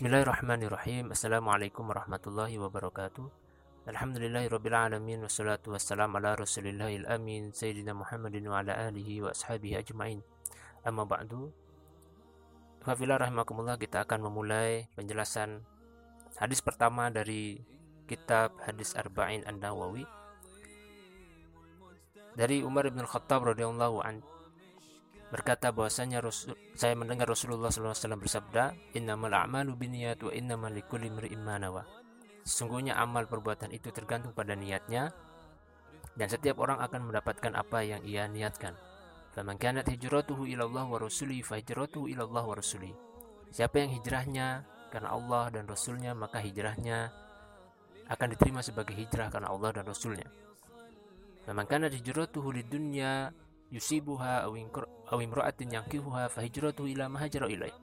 Bismillahirrahmanirrahim. Assalamualaikum warahmatullahi wabarakatuh. Alhamdulillahirabbil alamin wassalatu wassalamu ala rasulillahil amin sayyidina Muhammadin wa ala alihi wa ashabihi ajmain. Amma ba'du. Fafila rahimakumullah kita akan memulai penjelasan hadis pertama dari kitab hadis Arba'in An-Nawawi dari Umar bin Khattab radhiyallahu an berkata bahwasanya Rasul, saya mendengar Rasulullah SAW bersabda, "Innamal a'malu binniyat wa innamal likulli imri'in ma nawa." Sesungguhnya amal perbuatan itu tergantung pada niatnya dan setiap orang akan mendapatkan apa yang ia niatkan. Faman kanat hijratuhu ila Allah wa rasulihi fa hijratuhu ila Allah wa rasulihi. Siapa yang hijrahnya karena Allah dan Rasulnya maka hijrahnya akan diterima sebagai hijrah karena Allah dan Rasulnya. Faman kanat hijratuhu lidunya yusibuha aw imra'atin yankihuha fahijratuhu ila ma hajara ilaih.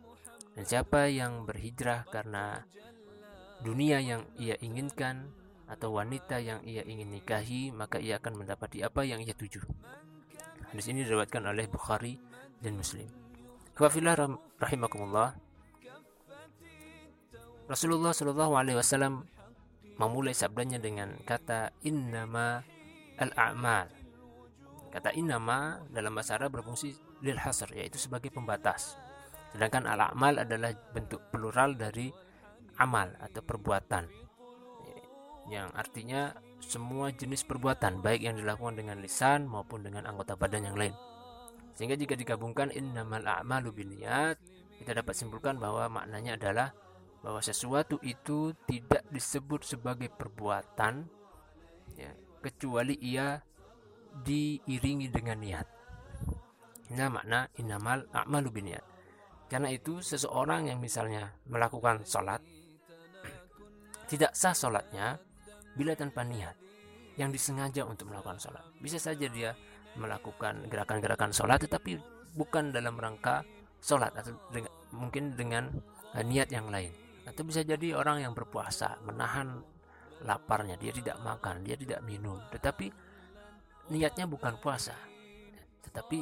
Dan siapa yang berhijrah karena dunia yang ia inginkan atau wanita yang ia ingin nikahi, maka ia akan mendapati apa yang ia tuju. Hadis ini diriwayatkan oleh Bukhari dan Muslim. Kafillah rahimakumullah. Rasulullah Shallallahu alaihi wasallam memulai sabdanya dengan kata innama al-a'mal Kata inama dalam bahasa Arab berfungsi lil hasr yaitu sebagai pembatas. Sedangkan al-amal adalah bentuk plural dari amal atau perbuatan. Yang artinya semua jenis perbuatan baik yang dilakukan dengan lisan maupun dengan anggota badan yang lain. Sehingga jika digabungkan innamal a'malu binniyat, kita dapat simpulkan bahwa maknanya adalah bahwa sesuatu itu tidak disebut sebagai perbuatan ya, kecuali ia diiringi dengan niat. Ini makna inamal a'malu biniat. Karena itu seseorang yang misalnya melakukan sholat tidak sah sholatnya bila tanpa niat yang disengaja untuk melakukan sholat. Bisa saja dia melakukan gerakan-gerakan sholat tetapi bukan dalam rangka sholat atau dengan, mungkin dengan uh, niat yang lain. Atau bisa jadi orang yang berpuasa menahan laparnya, dia tidak makan, dia tidak minum, tetapi niatnya bukan puasa. Tetapi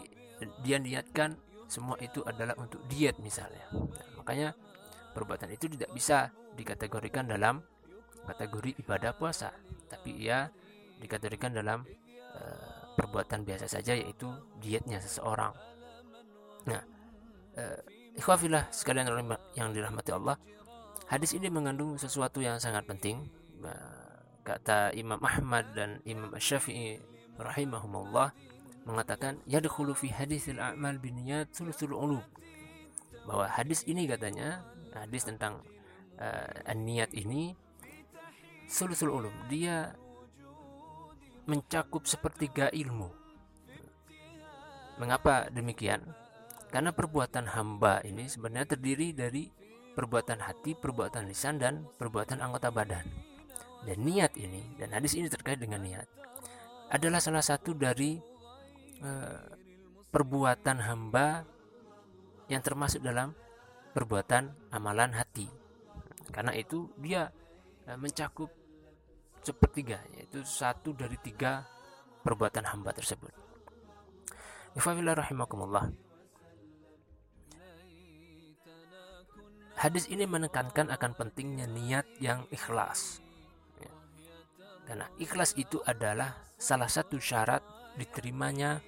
dia niatkan semua itu adalah untuk diet misalnya. Nah, makanya perbuatan itu tidak bisa dikategorikan dalam kategori ibadah puasa. Tapi ia dikategorikan dalam uh, perbuatan biasa saja yaitu dietnya seseorang. Nah uh, ikhwafillah sekalian yang dirahmati Allah hadis ini mengandung sesuatu yang sangat penting. Uh, kata Imam Ahmad dan Imam Syafi'i rahimahumullah mengatakan yadkhulu fi hadisil a'mal binniyat sulusul ulum. Bahwa hadis ini katanya hadis tentang uh, niat ini sulusul ulum. Dia mencakup sepertiga ilmu. Mengapa demikian? Karena perbuatan hamba ini sebenarnya terdiri dari perbuatan hati, perbuatan lisan dan perbuatan anggota badan. Dan niat ini dan hadis ini terkait dengan niat adalah salah satu dari uh, perbuatan hamba yang termasuk dalam perbuatan amalan hati. Karena itu dia uh, mencakup sepertiga, yaitu satu dari tiga perbuatan hamba tersebut. Hadis ini menekankan akan pentingnya niat yang ikhlas. Karena ikhlas itu adalah salah satu syarat diterimanya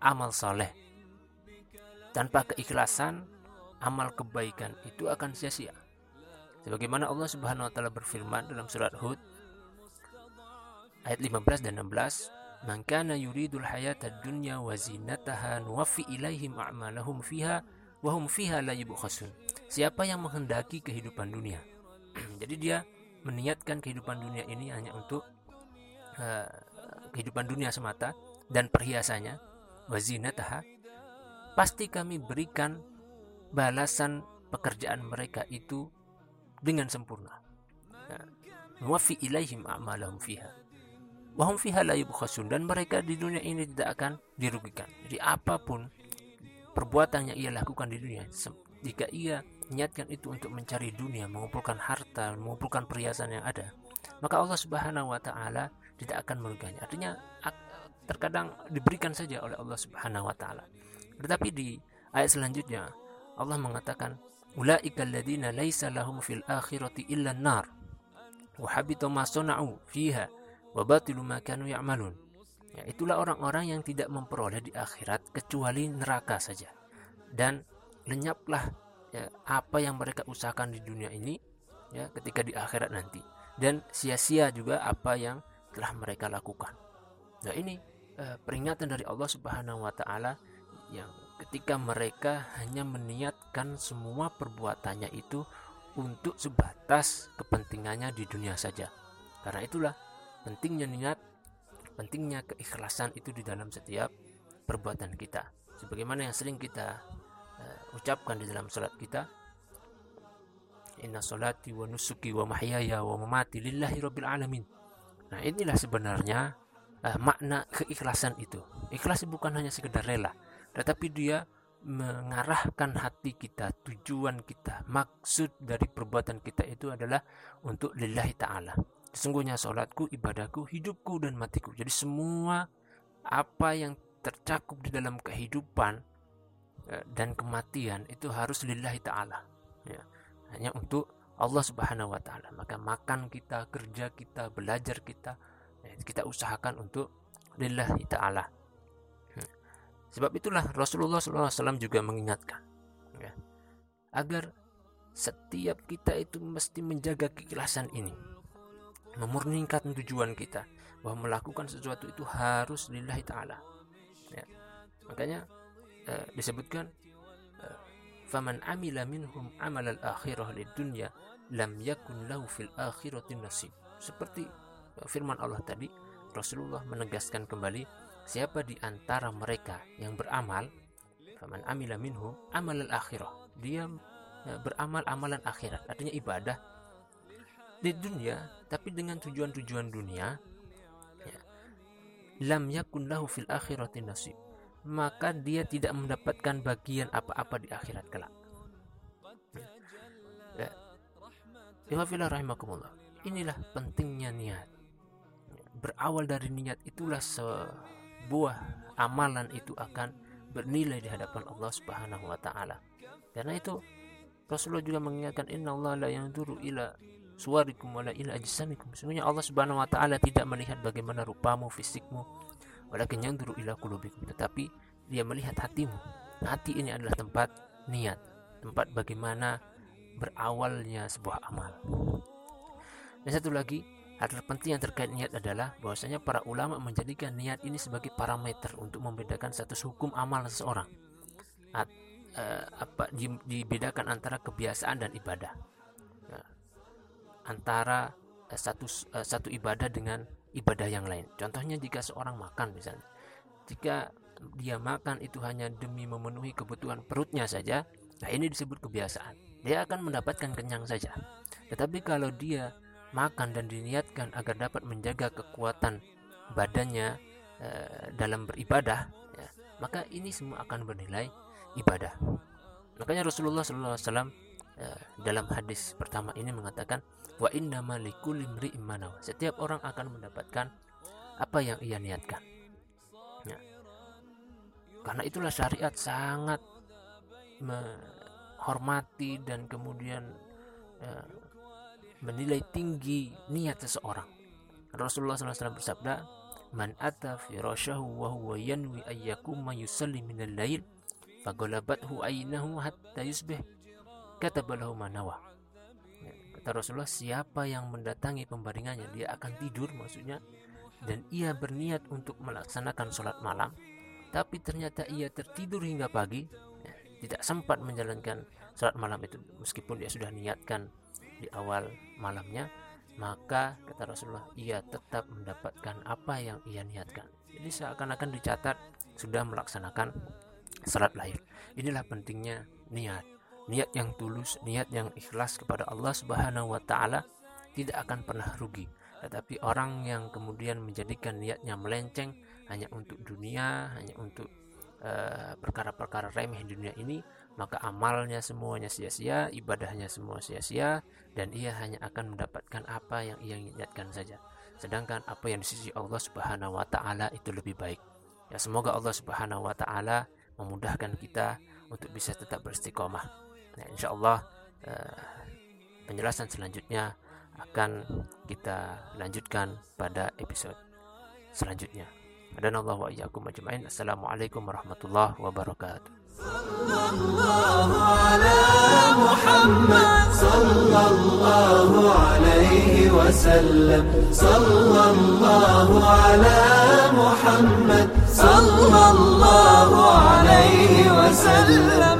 amal soleh. Tanpa keikhlasan, amal kebaikan itu akan sia-sia. Sebagaimana Allah Subhanahu wa taala berfirman dalam surat Hud ayat 15 dan 16, "Man kana yuridul hayata dunya wa zinataha nuwaffi ilaihim a'malahum fiha wa hum fiha la yubkhasun." Siapa yang menghendaki kehidupan dunia. Jadi dia meniatkan kehidupan dunia ini hanya untuk uh, kehidupan dunia semata dan perhiasannya wazinataha pasti kami berikan balasan pekerjaan mereka itu dengan sempurna. Wafi ilaihim a'malahum fiha. Wahum fiha la yubkhasun. Dan mereka di dunia ini tidak akan dirugikan. Jadi apa pun perbuatan yang ia lakukan di dunia jika ia niatkan itu untuk mencari dunia mengumpulkan harta mengumpulkan perhiasan yang ada maka Allah Subhanahu wa taala tidak akan merugikannya. Artinya terkadang diberikan saja oleh Allah Subhanahu wa taala. Tetapi di ayat selanjutnya Allah mengatakan ulaika alladziina laisa lahum fil akhirati illa an-nar wa habita ma sana'u fiha wa batilu ma kanu ya'malun ya itulah orang-orang yang tidak memperoleh di akhirat kecuali neraka saja dan lenyaplah ya, apa yang mereka usahakan di dunia ini ya ketika di akhirat nanti dan sia-sia juga apa yang telah mereka lakukan. Nah ini eh, peringatan dari Allah Subhanahu wa taala yang ketika mereka hanya meniatkan semua perbuatannya itu untuk sebatas kepentingannya di dunia saja. Karena itulah pentingnya niat, pentingnya keikhlasan itu di dalam setiap perbuatan kita. Sebagaimana yang sering kita ucapkan di dalam salat kita, Inna salati wa nusuki wa mahyaya wa mamati lillahi rabbil alamin. Nah, inilah sebenarnya uh, makna keikhlasan itu. Ikhlas bukan hanya sekedar rela, tetapi dia mengarahkan hati kita, tujuan kita, maksud dari perbuatan kita itu adalah untuk lillahi ta'ala. Sesungguhnya sholatku, ibadahku, hidupku, dan matiku. Jadi semua apa yang tercakup di dalam kehidupan eh, dan kematian itu harus lillahi ta'ala. Ya hanya untuk Allah Subhanahu wa taala. Maka makan kita, kerja kita, belajar kita ya, kita usahakan untuk lillahi taala. Hmm. Sebab itulah Rasulullah SAW juga mengingatkan ya, agar setiap kita itu mesti menjaga keikhlasan ini, memurnikan tujuan kita bahwa melakukan sesuatu itu harus lillahi taala. Ya. Makanya eh, disebutkan faman amila minhum amal al-akhirah lid dunya lam yakun lahu fil akhirati nasib. Seperti uh, firman Allah tadi Rasulullah menegaskan kembali siapa di antara mereka yang beramal faman amila minhum amal al-akhirah dia beramal amalan akhirat artinya ibadah di dunia tapi dengan tujuan-tujuan dunia ya, lam yakun lahu fil akhirati nasib maka dia tidak mendapatkan bagian apa-apa di akhirat kelak. Ya. rahimakumullah. Inilah pentingnya niat. Berawal dari niat itulah sebuah amalan itu akan bernilai di hadapan Allah Subhanahu wa taala. Karena itu Rasulullah juga mengingatkan inna Allah la yanzuru ila suwarikum wala ila ajsamikum. Sebenarnya Allah Subhanahu wa taala tidak melihat bagaimana rupamu, fisikmu, walakin yanzuru ila qulubikum. Tetapi dia melihat hatimu. Hati ini adalah tempat niat. Tempat bagaimana berawalnya sebuah amal. Dan satu lagi hal terpenting yang terkait niat adalah bahwasanya para ulama menjadikan niat ini sebagai parameter untuk membedakan status hukum amal seseorang. At, uh, apa di, dibedakan antara kebiasaan dan ibadah. Nah, antara uh, satu uh, satu ibadah dengan ibadah yang lain. Contohnya jika seorang makan misalnya. Jika dia makan itu hanya demi memenuhi kebutuhan perutnya saja, nah ini disebut kebiasaan. Dia akan mendapatkan kenyang saja. Tetapi kalau dia makan dan diniatkan agar dapat menjaga kekuatan badannya e, dalam beribadah, ya, maka ini semua akan bernilai ibadah. Makanya Rasulullah SAW dalam hadis pertama ini mengatakan wa inna likulli Setiap orang akan mendapatkan apa yang ia niatkan. Ya. Karena itulah syariat sangat menghormati dan kemudian ya, menilai tinggi niat seseorang. Rasulullah SAW bersabda, "Man ata firashahu wa huwa yanwi ayyakuma yusalli minal lail, fagolabathu aynahu hatta yusbih, katabalahu manawa." Kata Rasulullah, siapa yang mendatangi pembaringannya, dia akan tidur maksudnya. Dan ia berniat untuk melaksanakan sholat malam. Tapi ternyata ia tertidur hingga pagi. Ya, tidak sempat menjalankan sholat malam itu. Meskipun dia sudah niatkan di awal malamnya. Maka kata Rasulullah, ia tetap mendapatkan apa yang ia niatkan. Jadi seakan-akan dicatat sudah melaksanakan sholat lahir. Inilah pentingnya niat niat yang tulus, niat yang ikhlas kepada Allah Subhanahu wa taala tidak akan pernah rugi. Tetapi orang yang kemudian menjadikan niatnya melenceng hanya untuk dunia, hanya untuk eh, perkara-perkara remeh di dunia ini, maka amalnya semuanya sia-sia, ibadahnya semua sia-sia, dan ia hanya akan mendapatkan apa yang ia niatkan saja. Sedangkan apa yang di sisi Allah Subhanahu wa taala itu lebih baik. Ya semoga Allah Subhanahu wa taala memudahkan kita untuk bisa tetap beristiqomah Nah, insya Allah eh, penjelasan selanjutnya akan kita lanjutkan pada episode selanjutnya. Dan Allah wa iyyakum ajma'in. Assalamualaikum warahmatullahi wabarakatuh. Sallallahu ala Muhammad sallallahu alaihi wasallam sallallahu ala Muhammad sallallahu alaihi wasallam